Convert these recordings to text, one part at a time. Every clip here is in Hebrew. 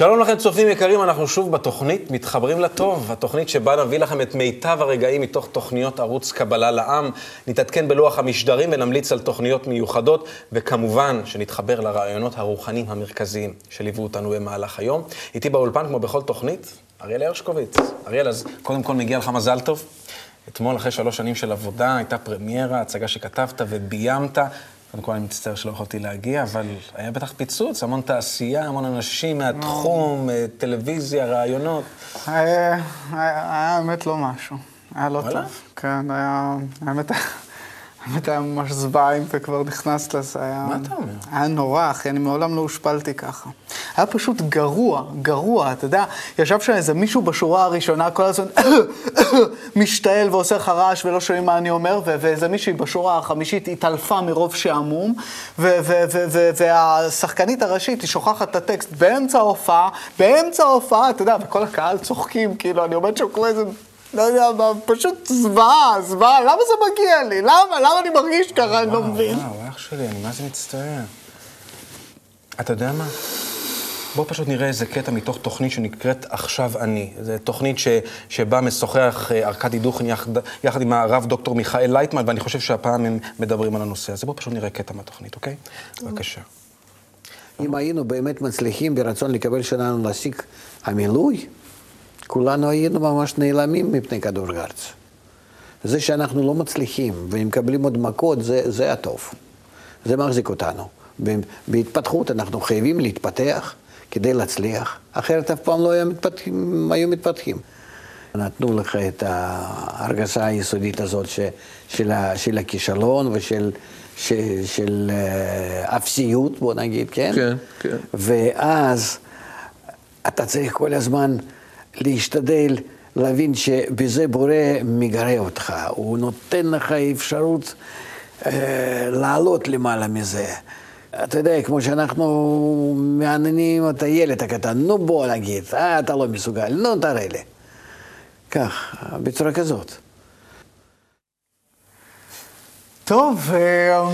שלום לכם, צופים יקרים, אנחנו שוב בתוכנית מתחברים לטוב, התוכנית שבה נביא לכם את מיטב הרגעים מתוך תוכניות ערוץ קבלה לעם, נתעדכן בלוח המשדרים ונמליץ על תוכניות מיוחדות, וכמובן שנתחבר לרעיונות הרוחניים המרכזיים שליוו אותנו במהלך היום. איתי באולפן, כמו בכל תוכנית, אריאל הרשקוביץ. אריאל, אז קודם כל מגיע לך מזל טוב. אתמול, אחרי שלוש שנים של עבודה, הייתה פרמיירה, הצגה שכתבת וביימת. קודם כל, אני מצטער שלא יכולתי להגיע, אבל היה בטח פיצוץ, המון תעשייה, המון אנשים מהתחום, אה, טלוויזיה, רעיונות. היה, היה, היה האמת לא משהו. היה לא? טוב. כן, היה... האמת, האמת היה ממש זוועה אם אתה כבר נכנס לזה. היה, מה אתה אומר? היה נורא, אחי, אני מעולם לא הושפלתי ככה. היה פשוט גרוע, גרוע, אתה יודע, ישב שם איזה מישהו בשורה הראשונה, כל הזמן משתעל ועושה לך רעש ולא שומעים מה אני אומר, ואיזה מישהי בשורה החמישית התעלפה מרוב שעמום, והשחקנית הראשית, היא שוכחת את הטקסט באמצע ההופעה, באמצע ההופעה, אתה יודע, וכל הקהל צוחקים, כאילו, אני עומד שם כמו איזה... לא יודע מה, פשוט זוועה, זוועה, למה זה מגיע לי? למה? למה אני מרגיש ככה? אני לא מבין. וואו, אח שלי, אני מה זה מצטער. אתה יודע מה? בוא פשוט נראה איזה קטע מתוך תוכנית שנקראת עכשיו אני. זו תוכנית ש, שבה משוחח אה, ארכדי דוכין יחד, יחד עם הרב דוקטור מיכאל לייטמן, ואני חושב שהפעם הם מדברים על הנושא הזה. בוא פשוט נראה קטע מהתוכנית, אוקיי? בבקשה. אם היינו באמת מצליחים ברצון לקבל שלנו להשיג המילוי, כולנו היינו ממש נעלמים מפני כדור הארץ. זה שאנחנו לא מצליחים ומקבלים עוד מכות, זה, זה הטוב. זה מחזיק אותנו. בהתפתחות אנחנו חייבים להתפתח כדי להצליח, אחרת אף פעם לא היו מתפתחים. היו מתפתחים. נתנו לך את ההרגשה היסודית הזאת ש, של, ה, של הכישלון ושל ש, של אה, אפסיות, בוא נגיד, כן? כן, כן. ואז אתה צריך כל הזמן להשתדל להבין שבזה בורא מגרה אותך, הוא נותן לך אפשרות אה, לעלות למעלה מזה. אתה יודע, כמו שאנחנו מעניינים את הילד הקטן, נו בוא נגיד, אה, אתה לא מסוגל, נו תראה לי. כך, בצורה כזאת. טוב, אה,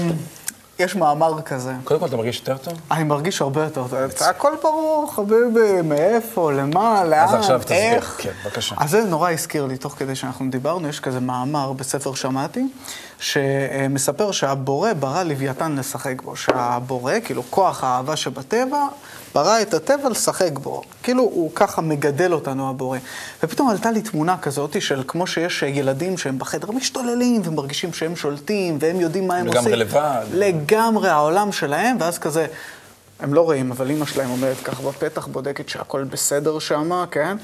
יש מאמר כזה. קודם כל, אתה מרגיש יותר טוב? אני מרגיש הרבה יותר טוב. הכל ברור, חביבי, מאיפה, למה, לאן, עכשיו תסביר. איך. כן, בבקשה. אז זה נורא הזכיר לי, תוך כדי שאנחנו דיברנו, יש כזה מאמר בספר שמעתי, שמספר שהבורא ברא לוויתן לשחק בו. שהבורא, כאילו כוח האהבה שבטבע, ברא את הטבע לשחק בו. כאילו הוא ככה מגדל אותנו, הבורא. ופתאום עלתה לי תמונה כזאת של כמו שיש ילדים שהם בחדר משתוללים ומרגישים שהם שולטים והם יודעים מה הם לגמרי עושים. לבד. לגמרי העולם שלהם, ואז כזה, הם לא רואים, אבל אימא שלהם עומדת ככה בפתח, בודקת שהכל בסדר שם, כן?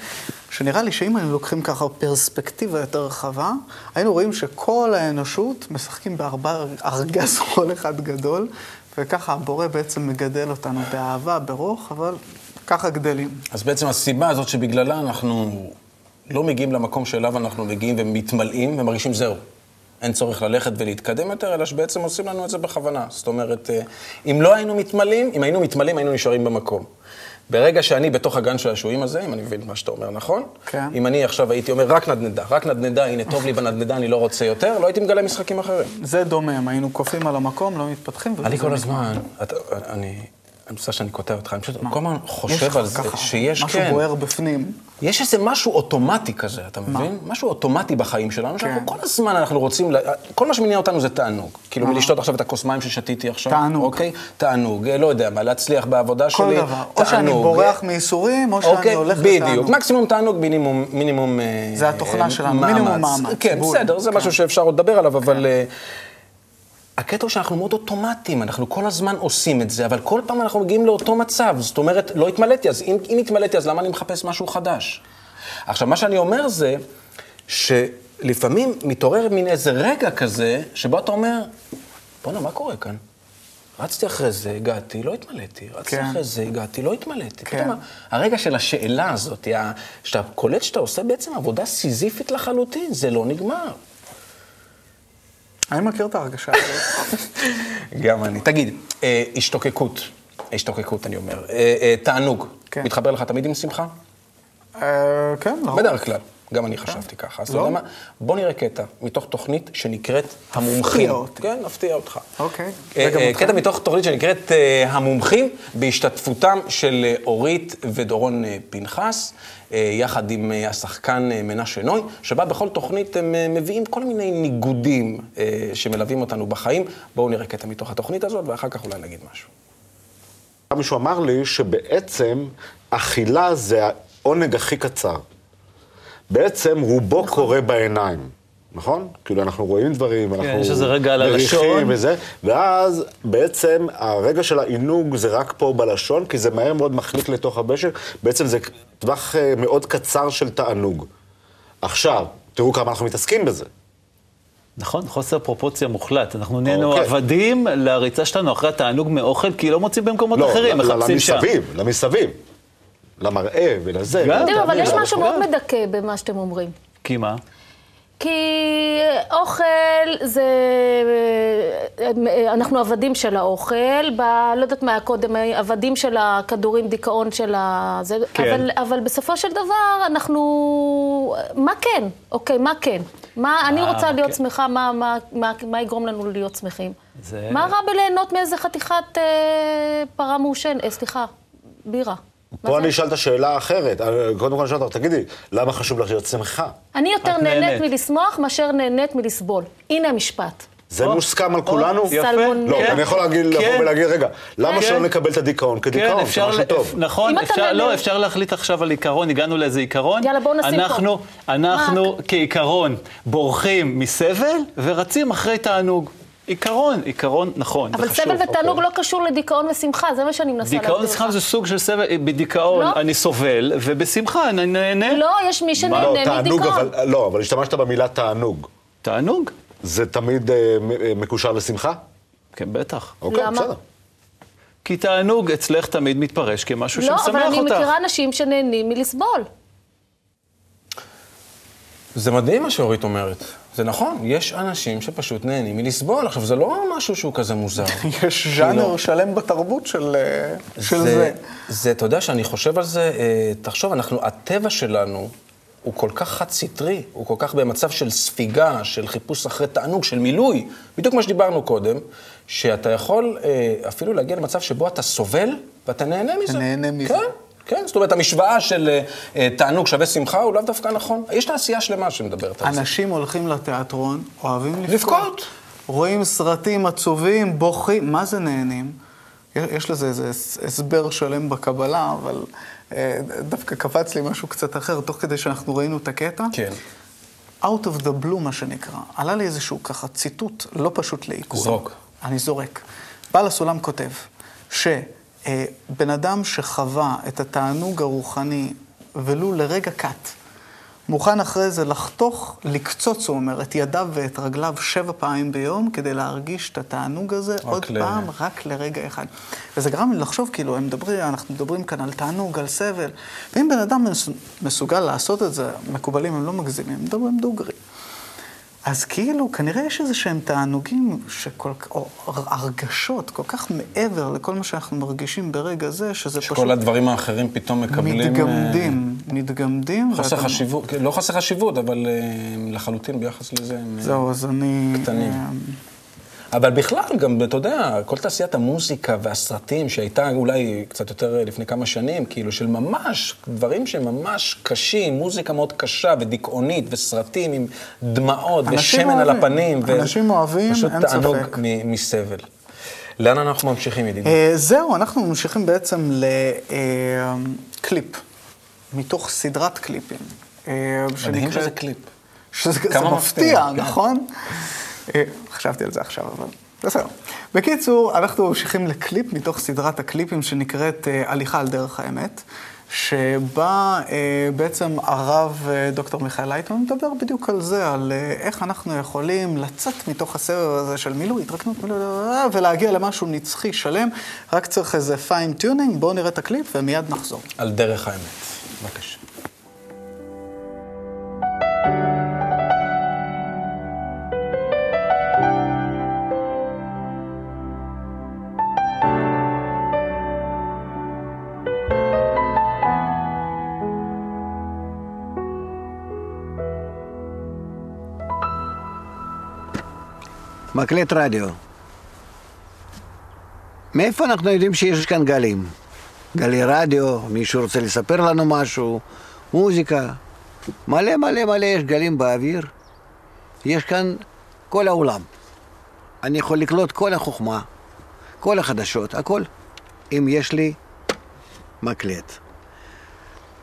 שנראה לי שאם היינו לוקחים ככה פרספקטיבה יותר רחבה, היינו רואים שכל האנושות משחקים בארבע ארגז חול אחד גדול, וככה הבורא בעצם מגדל אותנו באהבה, ברוך, אבל ככה גדלים. אז בעצם הסיבה הזאת שבגללה אנחנו לא מגיעים למקום שאליו אנחנו מגיעים ומתמלאים ומרגישים זהו. אין צורך ללכת ולהתקדם יותר, אלא שבעצם עושים לנו את זה בכוונה. זאת אומרת, אה, אם לא היינו מתמלאים, אם היינו מתמלאים, היינו נשארים במקום. ברגע שאני בתוך הגן של השעועים הזה, אם אני מבין מה שאתה אומר נכון, כן. אם אני עכשיו הייתי אומר רק נדנדה, רק נדנדה, הנה טוב לי בנדנדה, אני לא רוצה יותר, לא הייתי מגלה משחקים אחרים. זה דומם, היינו קופאים על המקום, לא מתפתחים. אני כל. הזמן, אתה- אני, מצטער שאני קוטע אותך, אני פשוט כל הזמן חושב על זה, ככה, שיש, משהו כן. בוער בפנים. יש איזה משהו אוטומטי כזה, אתה מבין? משהו אוטומטי בחיים שלנו, שאנחנו כן. כל הזמן אנחנו רוצים, כל מה שמניע אותנו זה תענוג. כאילו מלשתות עכשיו את הכוס מים ששתיתי עכשיו. תענוג. אוקיי? תענוג, אה, לא יודע מה, להצליח בעבודה שלי, כל דבר. או שאני תענוג. בורח מייסורים, או שאני אוקיי, הולך בדיוק. לתענוג. מקסימום תענוג, מינימום... מינימום אה, זה התוכנה אה, שלנו, מינימום מאמץ. כן. בסדר, זה כן. משהו שאפשר עוד לדבר עליו, אבל... הקטע הוא שאנחנו מאוד אוטומטיים, אנחנו כל הזמן עושים את זה, אבל כל פעם אנחנו מגיעים לאותו מצב. זאת אומרת, לא התמלאתי, אז אם, אם התמלאתי, אז למה אני מחפש משהו חדש? עכשיו, מה שאני אומר זה, שלפעמים מתעורר מין איזה רגע כזה, שבו אתה אומר, בואנה, מה קורה כאן? רצתי אחרי זה, הגעתי, לא התמלאתי. רצתי כן. אחרי זה, הגעתי, לא התמלאתי. כן. פתאום הרגע של השאלה הזאת, שאתה קולט שאתה עושה בעצם עבודה סיזיפית לחלוטין, זה לא נגמר. אני מכיר את ההרגשה הזאת. גם אני. תגיד, אה, השתוקקות, השתוקקות אני אומר, אה, אה, תענוג, כן. מתחבר לך תמיד עם שמחה? כן, לא. בדרך כלל. גם אני חשבתי ככה. אז אתה לא? יודע מה? בוא נראה קטע מתוך תוכנית שנקראת המומחים. כן, נפתיע אותך. אוקיי. אה, אה. קטע מתוך תוכנית שנקראת אה, המומחים, בהשתתפותם של אה, אורית ודורון אה, פנחס, אה, יחד עם אה, השחקן אה, מנשה נוי, שבה בכל תוכנית הם אה, מביאים כל מיני ניגודים אה, שמלווים אותנו בחיים. בואו נראה קטע מתוך התוכנית הזאת, ואחר כך אולי נגיד משהו. מישהו אמר לי שבעצם אכילה זה העונג הכי קצר. בעצם רובו קורה בעיניים, נכון? כאילו אנחנו רואים דברים, אנחנו יש איזה רגע על הלשון. וזה, ואז בעצם הרגע של העינוג זה רק פה בלשון, כי זה מהר מאוד מחליק לתוך הבשק, בעצם זה טווח אה, מאוד קצר של תענוג. עכשיו, תראו כמה אנחנו מתעסקים בזה. נכון, חוסר פרופורציה מוחלט. אנחנו נהיינו אוקיי. עבדים לריצה שלנו אחרי התענוג מאוכל, כי לא מוצאים במקומות אחרים, ל- ל- מחפשים שם. למסביב, למסביב. למראה ולזה. גם. אבל יש משהו מאוד. מדכא במה שאתם אומרים. כי מה? כי אוכל זה... אנחנו עבדים של האוכל, ב... לא יודעת מה היה קודם, עבדים של הכדורים, דיכאון של ה... זה... כן. אבל, אבל בסופו של דבר אנחנו... מה כן? אוקיי, מה כן? מה, אני אה, רוצה מה להיות כן? שמחה, מה, מה, מה, מה יגרום לנו להיות שמחים? זה- מה רע בליהנות מאיזה חתיכת אה, פרה מעושנת, אה, סליחה, בירה? פה זה? אני אשאל את השאלה האחרת. אה, קודם כל אני אשאל אותך, תגידי, למה חשוב לך להיות שמחה? אני יותר נהנית. מלשמוח מאשר נהנית מלסבול. הנה המשפט. זה מוסכם על כולנו? יפה. לא, כן. אני יכול לבוא כן. ולהגיד, רגע, למה כן. שלא נקבל את הדיכאון כן, כדיכאון? זה אפשר, משהו טוב. נכון, לא, אפשר להחליט עכשיו על עיקרון, הגענו לאיזה עיקרון. יאללה, בואו נשים פה. אנחנו, אנחנו כעיקרון בורחים מסבל ורצים אחרי תענוג. עיקרון, עיקרון נכון, אבל זה חשוב. סבל ותענוג אוקיי. לא קשור לדיכאון ושמחה, זה מה שאני מנסה להסביר לך. דיכאון ושמחה זה סוג של סבל, בדיכאון לא. אני סובל, ובשמחה אני נהנה. לא, יש מי לא, שנהנה תענוג, מדיכאון. אבל, לא, אבל השתמשת במילה תענוג. תענוג? זה תמיד אה, אה, מקושר לשמחה? כן, בטח. אוקיי, למה? בסדר. כי תענוג אצלך תמיד מתפרש כמשהו לא, שמשמח אבל אני אותך. מכירה אנשים שנהנים מלסבול. זה מדהים מה שאורית אומרת. זה נכון, יש אנשים שפשוט נהנים מלסבול. עכשיו, זה לא משהו שהוא כזה מוזר. יש ז'אנר שלם בתרבות של אה, של זה. זה, זה, אתה יודע שאני חושב על זה, אה, תחשוב, אנחנו, הטבע שלנו הוא כל כך חד-סטרי, הוא כל כך במצב של ספיגה, של חיפוש אחרי תענוג, של מילוי, בדיוק מה שדיברנו קודם, שאתה יכול אה, אפילו להגיע למצב שבו אתה סובל ואתה נהנה מזה. נהנה מזה. כן, כן, זאת אומרת, המשוואה של אה, אה, תענוג שווה שמחה הוא לאו דווקא נכון. יש תעשייה שלמה שמדברת על זה. אנשים הולכים לתיאטרון, אוהבים לבכות. לבכות. רואים סרטים עצובים, בוכים, מה זה נהנים? יש לזה איזה הס- הסבר שלם בקבלה, אבל אה, דווקא קפץ לי משהו קצת אחר, תוך כדי שאנחנו ראינו את הקטע. כן. Out of the blue, מה שנקרא. עלה לי איזשהו ככה ציטוט לא פשוט לעיכול. זרוק. אני זורק. בעל הסולם כותב שבן אדם שחווה את התענוג הרוחני ולו לרגע קט, מוכן אחרי זה לחתוך, לקצוץ, הוא אומר, את ידיו ואת רגליו שבע פעמים ביום כדי להרגיש את התענוג הזה עוד ל- פעם, רק לרגע אחד. וזה גרם לי לחשוב, כאילו, הם מדברים, אנחנו מדברים כאן על תענוג, על סבל, ואם בן אדם מס- מסוגל לעשות את זה, מקובלים הם לא מגזימים, הם מדברים דוגרי. אז כאילו, כנראה יש איזה שהם תענוגים, שכל, או הרגשות כל כך מעבר לכל מה שאנחנו מרגישים ברגע זה, שזה פשוט שכל הדברים האחרים פתאום מקבלים... אה, מתגמדים, מתגמדים. חוסר ואתה- חשיבות, לא חוסר חשיבות, אבל אה, לחלוטין ביחס לזה הם... אה, זהו, אז אני... קטנים. אה, אבל בכלל, גם, אתה יודע, כל תעשיית המוזיקה והסרטים, שהייתה אולי קצת יותר לפני כמה שנים, כאילו של ממש, דברים שממש קשים, מוזיקה מאוד קשה ודיכאונית, וסרטים עם דמעות ושמן על אוהבים. הפנים. אנשים אוהבים, פשוט אין תענוג ספק. מ- מסבל. לאן אנחנו ממשיכים, ידידי? אה, זהו, אנחנו ממשיכים בעצם לקליפ, מתוך סדרת קליפים. אה, מדהים שזה קליפ. שזה מפתיע, כן. נכון? אה, חשבתי על זה עכשיו, אבל בסדר. בקיצור, אנחנו ממשיכים לקליפ מתוך סדרת הקליפים שנקראת אה, הליכה על דרך האמת, שבה אה, בעצם הרב אה, דוקטור מיכאל לייטמן מדבר בדיוק על זה, על אה, איך אנחנו יכולים לצאת מתוך הסבב הזה של מילוי, התרקנות, מילוי, ולהגיע למשהו נצחי שלם. רק צריך איזה fine-tuning, בואו נראה את הקליפ ומיד נחזור. על דרך האמת. בבקשה. מקלט רדיו. מאיפה אנחנו יודעים שיש כאן גלים? גלי רדיו, מישהו רוצה לספר לנו משהו, מוזיקה. מלא מלא מלא יש גלים באוויר. יש כאן כל העולם. אני יכול לקלוט כל החוכמה, כל החדשות, הכל, אם יש לי מקלט.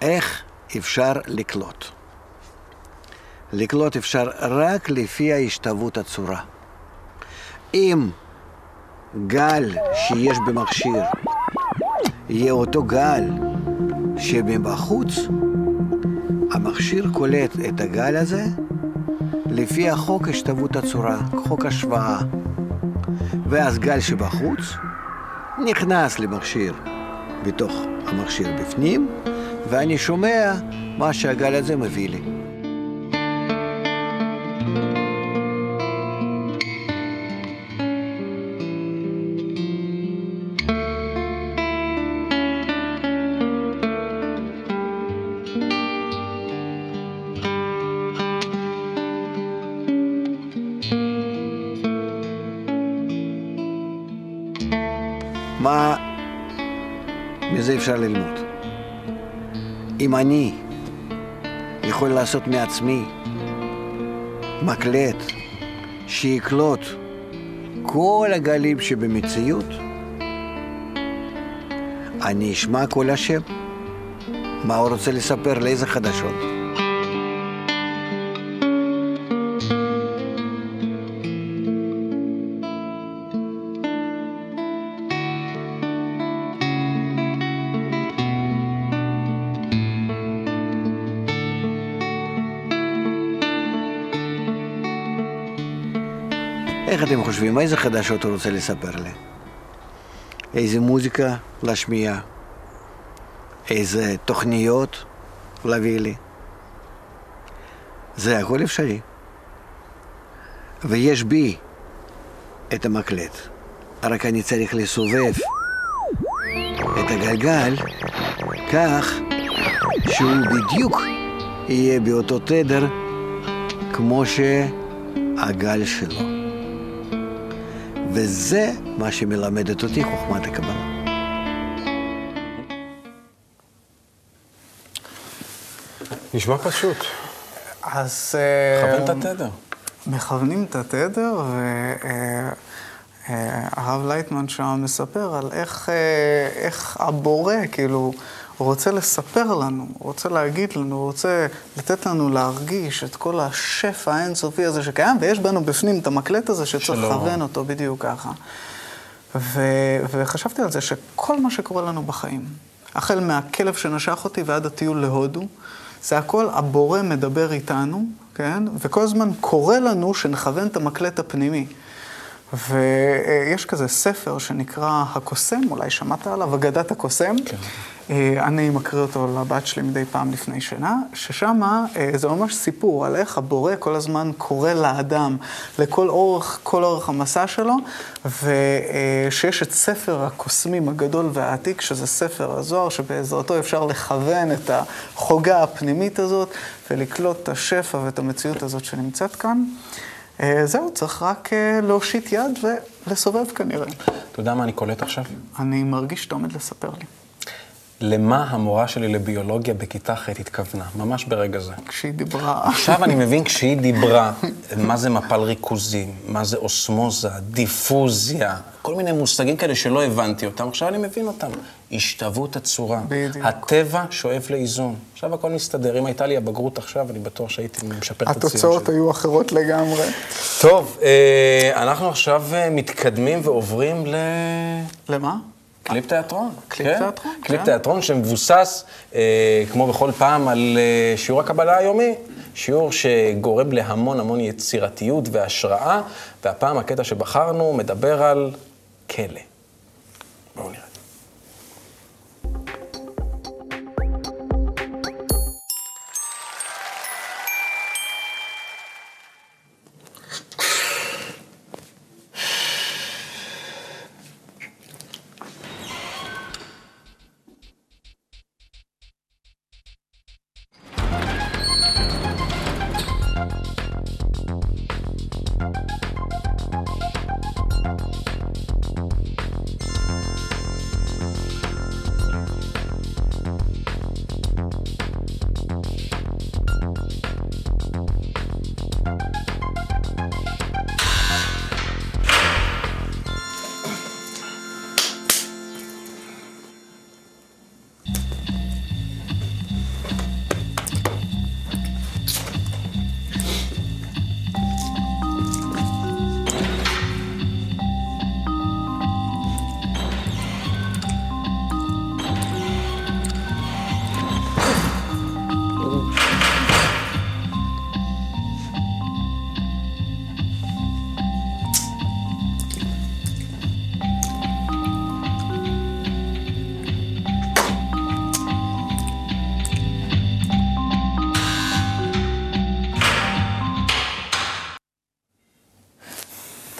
איך אפשר לקלוט? לקלוט אפשר רק לפי ההשתוות הצורה. אם גל שיש במכשיר יהיה אותו גל שמבחוץ, המכשיר קולט את הגל הזה לפי החוק השתוות הצורה, חוק השוואה. ואז גל שבחוץ נכנס למכשיר בתוך המכשיר בפנים, ואני שומע מה שהגל הזה מביא לי. אפשר ללמוד? אם אני יכול לעשות מעצמי מקלט שיקלוט כל הגלים שבמציאות, אני אשמע כל השם. מה הוא רוצה לספר, לאיזה חדשות? אתם חושבים, איזה חדשות הוא רוצה לספר לי? איזה מוזיקה להשמיע? איזה תוכניות להביא לי? זה הכל אפשרי. ויש בי את המקלט, רק אני צריך לסובב את הגלגל כך שהוא בדיוק יהיה באותו תדר כמו שהגל שלו. וזה מה שמלמדת אותי חוכמת הקבלה. נשמע פשוט. אז... אה, כוון את התדר. מכוונים את התדר, והרב לייטמן שם מספר על איך, אה, איך הבורא, כאילו, הוא רוצה לספר לנו, הוא רוצה להגיד לנו, הוא רוצה לתת לנו להרגיש את כל השפע האינסופי הזה שקיים, ויש בנו בפנים את המקלט הזה שצריך. לכוון אותו בדיוק ככה. ו, וחשבתי על זה שכל מה שקורה לנו בחיים, החל מהכלב שנשך אותי ועד הטיול להודו, זה הכל הבורא מדבר איתנו, כן? וכל הזמן קורא לנו שנכוון את המקלט הפנימי. ויש כזה ספר שנקרא הקוסם, אולי שמעת עליו, אגדת הקוסם. כן. אני מקריא אותו לבת שלי מדי פעם לפני שינה, ששם זה ממש סיפור על איך הבורא כל הזמן קורא לאדם לכל אורך, כל אורך המסע שלו, ושיש את ספר הקוסמים הגדול והעתיק, שזה ספר הזוהר, שבעזרתו אפשר לכוון את החוגה הפנימית הזאת ולקלוט את השפע ואת המציאות הזאת שנמצאת כאן. אה, זהו, צריך רק אה, להושיט יד ולסובב כנראה. אתה יודע מה אני קולט עכשיו? אני מרגיש שאתה עומד לספר לי. למה המורה שלי לביולוגיה בכיתה ח' התכוונה, ממש ברגע זה. כשהיא דיברה... עכשיו אני מבין כשהיא דיברה, מה זה מפל ריכוזים, מה זה אוסמוזה, דיפוזיה, כל מיני מושגים כאלה שלא הבנתי אותם, עכשיו אני מבין אותם. השתוות הצורה. בדיוק. הטבע שואף לאיזון. עכשיו הכל מסתדר. אם הייתה לי הבגרות עכשיו, אני בטוח שהייתי משפר את הציון שלי. התוצאות היו אחרות לגמרי. טוב, אה, אנחנו עכשיו אה, מתקדמים ועוברים ל... למה? קליפ תיאטרון. קליפ כן? תיאטרון, קליפ כן. תיאטרון שמבוסס, אה, כמו בכל פעם, על אה, שיעור הקבלה היומי. שיעור שגורם להמון המון יצירתיות והשראה, והפעם הקטע שבחרנו מדבר על כלא. בואו נראה.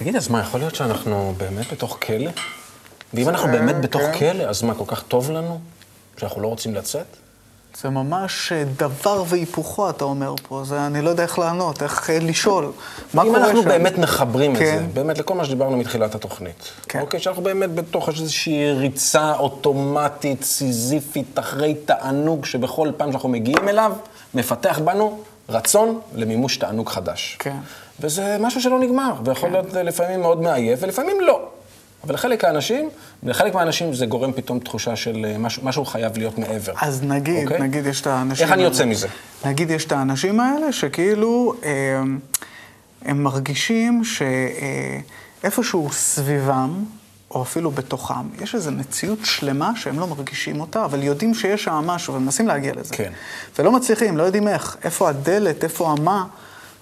תגיד, אז מה, יכול להיות שאנחנו באמת בתוך כלא? ואם אנחנו באמת בתוך כן. כלא, אז מה, כל כך טוב לנו? שאנחנו לא רוצים לצאת? זה ממש אה, דבר והיפוכו, אתה אומר פה. זה, אני לא יודע איך לענות, איך אה, לשאול. מה אם קורה אנחנו שם? באמת מחברים את כן. זה, באמת לכל מה שדיברנו מתחילת התוכנית. כן. אוקיי, שאנחנו באמת בתוך איזושהי ריצה אוטומטית, סיזיפית, אחרי תענוג, שבכל פעם שאנחנו מגיעים אליו, מפתח בנו רצון למימוש תענוג חדש. כן. וזה משהו שלא נגמר, ויכול להיות אה, לפעמים מאוד מעייף, ולפעמים לא. אבל לחלק האנשים, לחלק מהאנשים זה גורם פתאום תחושה של אה, משהו, משהו חייב להיות מעבר. אז נגיד, אוקיי? נגיד יש את האנשים... איך אני. יוצא מזה? נגיד יש את האנשים האלה שכאילו אה, הם מרגישים שאיפשהו סביבם, או אפילו בתוכם, יש איזו מציאות שלמה שהם לא מרגישים אותה, אבל יודעים שיש שם משהו ומנסים להגיע לזה. כן. ולא מצליחים, לא יודעים איך. איפה הדלת, איפה המה,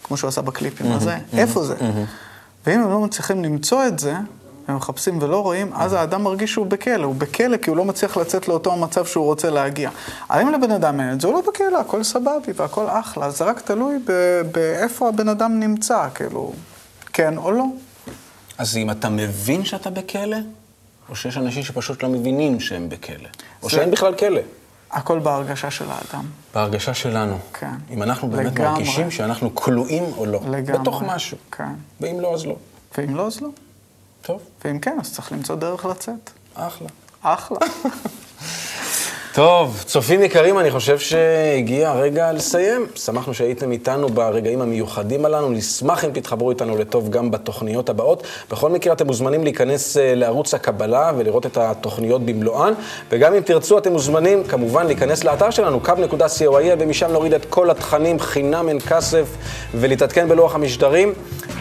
כמו שהוא עשה בקליפים הזה, איפה זה? ואם הם לא מצליחים למצוא את זה, הם מחפשים ולא רואים, אז האדם מרגיש שהוא בכלא. הוא בכלא כי הוא לא מצליח לצאת לאותו המצב שהוא רוצה להגיע. אבל אם לבן אדם אין את זה, הוא לא בכלא, הכל סבבי והכל אחלה. זה רק תלוי באיפה הבן אדם נמצא, כאילו, כן או לא. אז אם אתה מבין שאתה בכלא, או שיש אנשים שפשוט לא מבינים שהם בכלא, או שאין בכלל כלא. הכל בהרגשה של האדם. בהרגשה שלנו. כן. אם אנחנו באמת לגמרי. מרגישים שאנחנו כלואים או לא. לגמרי. בתוך משהו. כן. ואם לא, אז לא. ואם לא, אז לא. טוב, ואם כן, אז צריך למצוא דרך לצאת. אחלה. אחלה. טוב, צופים יקרים, אני חושב שהגיע הרגע לסיים. שמחנו שהייתם איתנו ברגעים המיוחדים הללו. נשמח אם תתחברו איתנו לטוב גם בתוכניות הבאות. בכל מקרה, אתם מוזמנים להיכנס אה, לערוץ הקבלה ולראות את התוכניות במלואן. וגם אם תרצו, אתם מוזמנים כמובן להיכנס לאתר שלנו, kub.co.il, ומשם להוריד את כל התכנים חינם אין כסף ולהתעדכן בלוח המשדרים.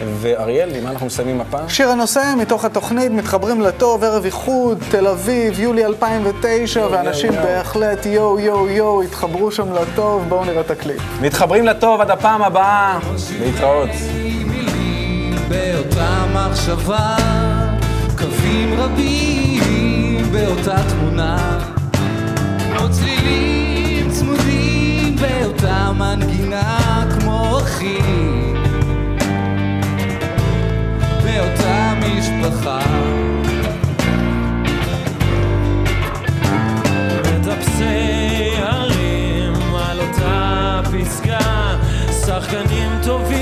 ואריאל, עם מה אנחנו מסיימים הפעם? שיר הנושא מתוך התוכנית, מתחברים לטוב, ערב איחוד, תל אביב, יולי 2009, ואנשים יואו. בהחלט יואו יואו יואו, התחברו שם לטוב, בואו נראה את הקליפ. מתחברים לטוב עד הפעם הבאה. להתראות. באותה מחשבה, קווים רבים באותה תמונה, כמו צלילים צמודים באותה מנגינה, כמו אחים באותה משפחה. מטפסי הרים על אותה פסגה, שחקנים טובים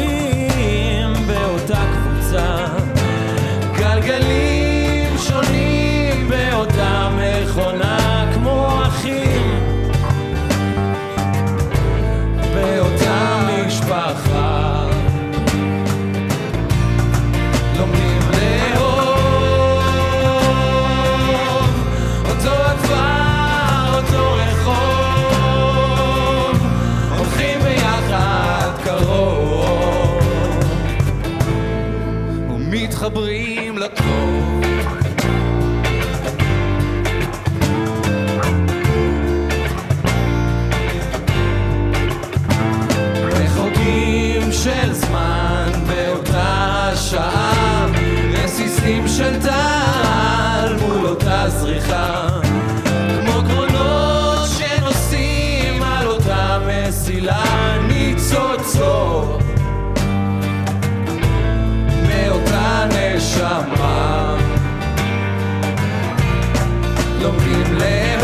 זריחה, כמו קרונות שנוסעים על אותה מסילה, ניצוצות מאותה נשמה, לומדים לאהוב